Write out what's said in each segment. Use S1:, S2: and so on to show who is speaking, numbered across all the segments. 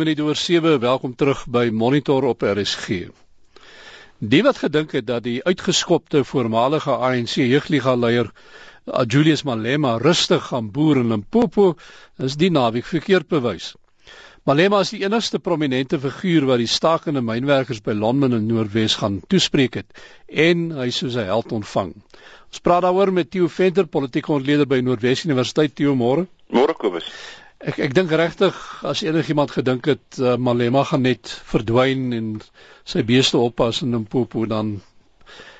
S1: Minuut oor 7, welkom terug by Monitor op RSG. Die wat gedink het dat die uitgeskopte voormalige ANC jeugliga leier uh, Julius Malema rustig gaan boer in Limpopo, is die naweek verkeerd bewys. Malema is die enigste prominente figuur wat die stakende mynwerkers by Lonmin in Noordwes gaan toespreek het en hy soos 'n held ontvang. Ons praat daaroor met Theo Venter, politieke ontleder by Noordwes Universiteit. Theo, môre.
S2: Môre Kobus.
S1: Ek ek dink regtig as enigiemand gedink het uh, Malema gaan net verdwyn en sy beeste oppas in Limpopo dan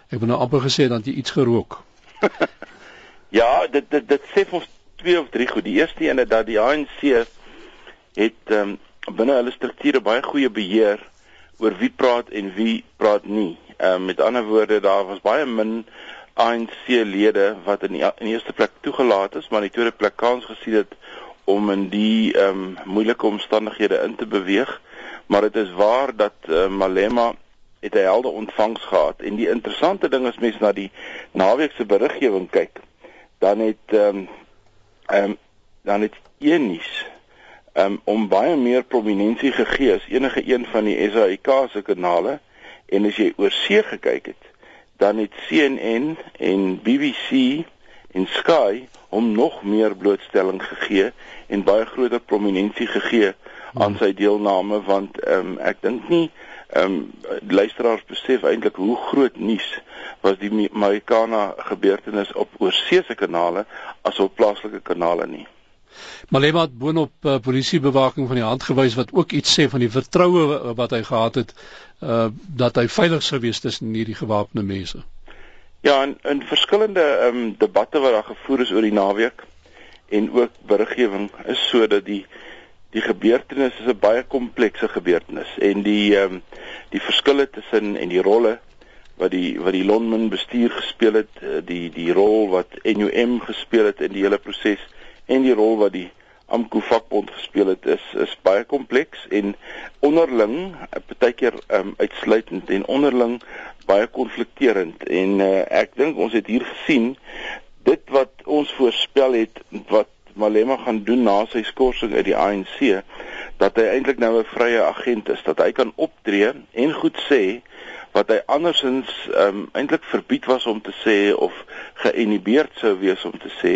S1: ek het nou amper gesê dat jy iets gerook.
S2: ja, dit dit dit sê ons twee of drie goed. Die eerste een is dat die ANC het um, binne hulle strukture baie goeie beheer oor wie praat en wie praat nie. Ehm um, met ander woorde, daar was baie min ANC-lede wat in die, in die eerste plek toegelaat is, maar in die tweede plek kans gesien het om in die ehm um, moeilike omstandighede in te beweeg. Maar dit is waar dat uh, Malema het 'n helde ontvangs gehad en die interessante ding is mens na die naweek se beriggewing kyk, dan het ehm um, ehm um, dan het een nuus um, om baie meer prominensie gegee as enige een van die SAIK se kanale en as jy oor see gekyk het dan het CNN en BBC en Sky hom nog meer blootstelling gegee en baie groter prominensie gegee aan sy deelname want um, ek dink nie ehm um, luisteraars besef eintlik hoe groot nuus was die Marikana gebeurtenis op oorseese kanale as op plaaslike kanale nie.
S1: Malema het boonop uh, polisiebewaking van die hand gewys wat ook iets sê van die vertroue uh, wat hy gehad het uh dat hy veilig sou wees tussen hierdie gewapende mense.
S2: Ja, in, in verskillende ehm um, debatte wat daar gevoer is oor die naweek en ook beriggewing is sodat die die gebeurtenis is 'n baie komplekse gebeurtenis en die ehm um, die verskille tussen en die rolle wat die wat die Lonmin bestuur gespeel het, die die rol wat NUM gespeel het in die hele proses en die rol wat die AMKU vakbond gespeel het is is baie kompleks en onderling partykeer um, uitsluitend en onderling baie konflikterend. En uh, ek dink ons het hier gesien dit wat ons voorspel het wat Malema gaan doen na sy skorsing uit die ANC dat hy eintlik nou 'n vrye agent is dat hy kan optree en goed sê wat hy andersins um, eintlik verbied was om te sê of geïnhibeerd sou wees om te sê,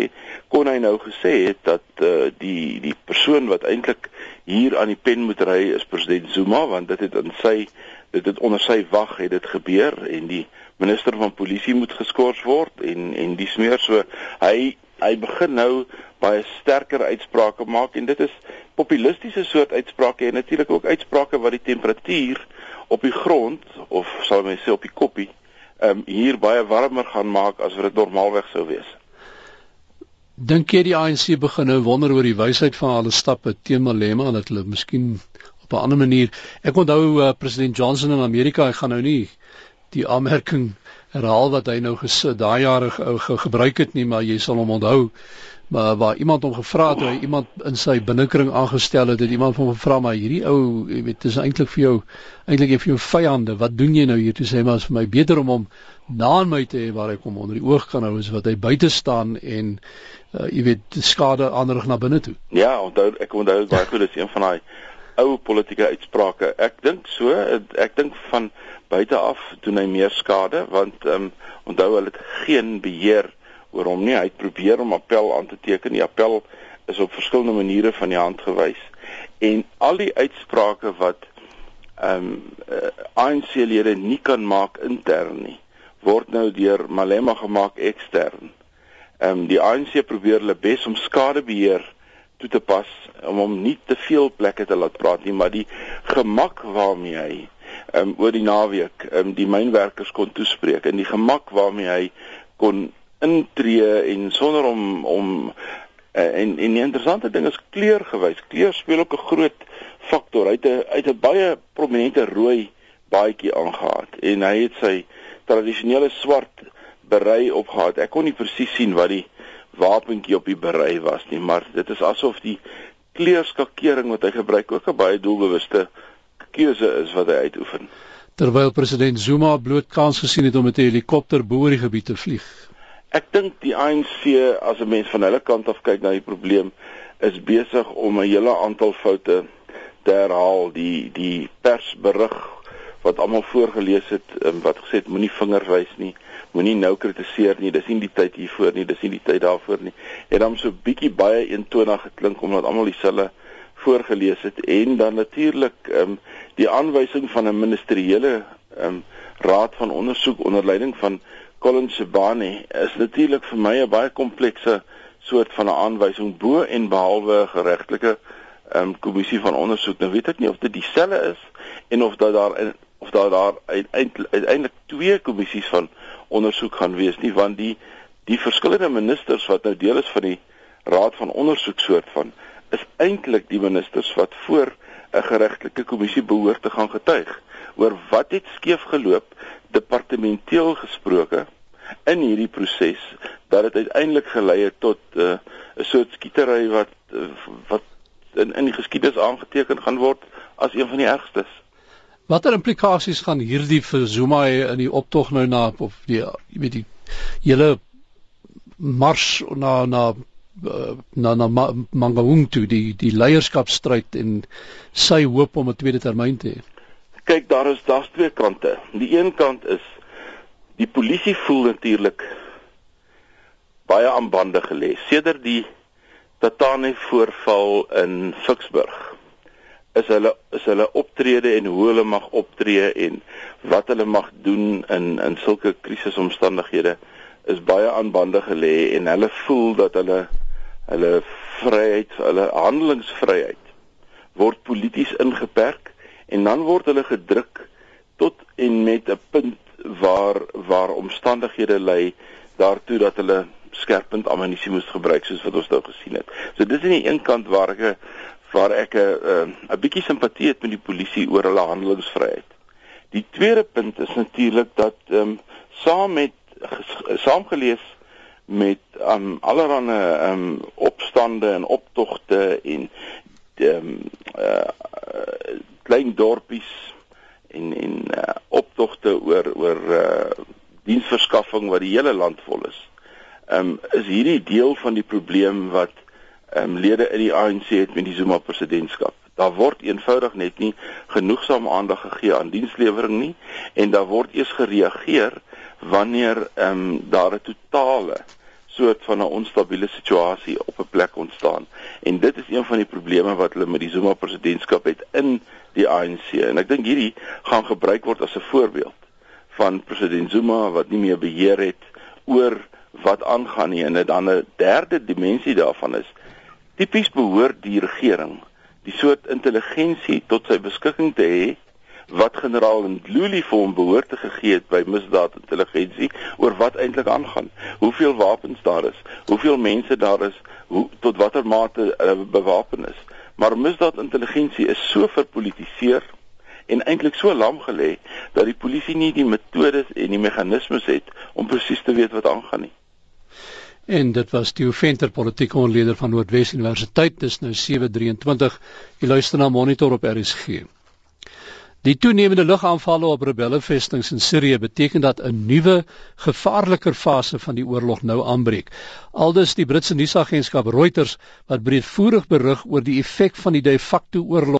S2: kon hy nou gesê het dat uh, die die persoon wat eintlik hier aan die pen moet ry is president Zuma want dit het in sy dit het onder sy wag het dit gebeur en die minister van polisie moet geskort word en en dis meer so hy hy begin nou baie sterker uitsprake maak en dit is populistiese soort uitsprake en natuurlik ook uitsprake wat die temperatuur op die grond of sal mens sê op die koppie ehm um, hier baie warmer gaan maak as wat dit normaalweg sou wees.
S1: Dink jy die ANC begin nou wonder oor die wysheid van hulle stappe teen Malema en dat hulle miskien op 'n ander manier ek onthou uh, president Johnson in Amerika hy gaan nou nie die aanmerking herhaal wat hy nou gesit daai jare ge, ge, gebruik het nie maar jy sal hom onthou maar waar iemand hom gevra het, hy iemand in sy binnekring aangestel het, het iemand hom gevra maar hierdie ou, jy weet, dis eintlik vir jou eintlik vir jou vyande. Wat doen jy nou hier? Toe sê hy maar is vir my beter om hom na in my te hê waar ek hom onder die oog kan hou as wat hy buite staan en uh, jy weet, skade aanrig na binne toe.
S2: Ja, onthou ek onthou baie goed dis een van daai ou politieke uitsprake. Ek dink so, ek dink van buite af doen hy meer skade want ehm um, onthou hulle het geen beheer oor hom nie. Hy het probeer om appel aan te teken. Die appel is op verskillende maniere van die hand gewys. En al die uitsprake wat ehm um, uh, ANC-lede nie kan maak intern nie, word nou deur Malema gemaak ekstern. Ehm um, die ANC probeer hulle bes om skadebeheer toe te pas om hom nie te veel plekke te laat praat nie, maar die gemak waarmee hy ehm um, oor die naweek ehm um, die mynwerkers kon toespreek en die gemak waarmee hy kon intree en sonder om om uh, en en die interessante ding is kleurgewys. Kleur speel ook 'n groot faktor. Hy het 'n uit 'n baie prominente rooi baadjie aangetree en hy het sy tradisionele swart berei opgehad. Ek kon nie presies sien wat die wapentjie op die berei was nie, maar dit is asof die kleurskakering wat hy gebruik ook 'n baie doelbewuste keuse is wat hy uitoefen.
S1: Terwyl president Zuma bloot kans gesien het om met 'n helikopter bo oor die gebied te vlieg.
S2: Ek dink die ANC as 'n mens van hulle kant af kyk na die probleem is besig om 'n hele aantal foute te herhaal. Die die persberig wat almal voorgeles het um, wat gesê het moenie vingers wys nie moenie nou kritiseer nie dis nie die tyd hiervoor nie dis nie die tyd daarvoor nie. En dan so bietjie baie eentonig geklink omdat almal dieselfde voorgeles het. En dan natuurlik um, die aanwysing van 'n ministeriële um, raad van ondersoek onder leiding van Colin Shabani is natuurlik vir my 'n baie komplekse soort van 'n aanwysing bo en behalwe geregtelike um, kommissie van ondersoek nou weet ek nie of dit dieselfde is en of dat daar of daar daar uiteindelik twee kommissies van ondersoek gaan wees nie want die die verskillende ministers wat nou deel is van die raad van ondersoek soort van is eintlik die ministers wat voor 'n geregtelike kommissie behoort te gaan getuig. Oor wat het skeef geloop departementeel gesproke in hierdie proses dat dit uiteindelik gelei het tot eh, 'n uh, soort skietery wat uh, wat in in die geskiedenis aangeteken gaan word as een van die ergstes.
S1: Watter implikasies gaan hierdie vir Zuma hê in die optog nou na of die jy weet die hele mars na na eh, na na Mangaung toe die die leierskapstryd en sy hoop om 'n tweede termyn te hê.
S2: Kyk, daar is daar's twee kante. Die een kant is die polisie voel natuurlik baie aan bande gelê sedert die Tatane voorval in Ficksburg is hulle is hulle optrede en hoe hulle mag optree en wat hulle mag doen in in sulke krisisomstandighede is baie aan bande gelê en hulle voel dat hulle hulle vryheid, hulle handelingsvryheid word polities ingeperk en dan word hulle gedruk tot en met 'n punt waar waar omstandighede lei daartoe dat hulle skerpend ammunisie moes gebruik soos wat ons nou gesien het. So dis aan die een kant waar ek waar ek 'n uh, 'n bietjie simpatie het met die polisie oor hulle handelingsvryheid. Die tweede punt is natuurlik dat ehm um, saam met saamgelees met um allerlei um opstande en optogte en ehm um, uh, klein dorpies en en uh, optogte oor oor uh, diensverskaffing wat die hele land vol is. Ehm um, is hierdie deel van die probleem wat ehm um, lede in die ANC het met die Zuma presidentskap. Daar word eenvoudig net nie genoegsaam aandag gegee aan dienslewering nie en daar word eers gereageer wanneer ehm um, daar 'n totale soort van 'n onstabiele situasie op 'n plek ontstaan. En dit is een van die probleme wat hulle met die Zuma presidentskap het in die ANC. En ek dink hierdie gaan gebruik word as 'n voorbeeld van president Zuma wat nie meer beheer het oor wat aangaan nie en dan 'n derde dimensie daarvan is Tipies behoort die regering die soort intelligensie tot sy beskikking te hê wat generaal Ndluli vir hom behoort te gegee het by misdaadintelligensie oor wat eintlik aangaan. Hoeveel wapens daar is, hoeveel mense daar is, hoe tot watter mate uh, bewapen is. Maar misdaadintelligensie is so verpolitiseer en eintlik so lam gelê dat die polisie nie die metodes en die meganismes het om presies te weet wat aangaan nie.
S1: En dit was Theo Venter, politieke ontleder van Noordwes Universiteit. Dis nou 7:23. Jy luister na Monitor op RSG. Die toenemende lugaanvalle op rebellevestings in Sirië beteken dat 'n nuwe, gevaarliker fase van die oorlog nou aanbreek. Aldus die Britse nuusagentskap Reuters wat breedvoerig berig oor die effek van die de facto oorlog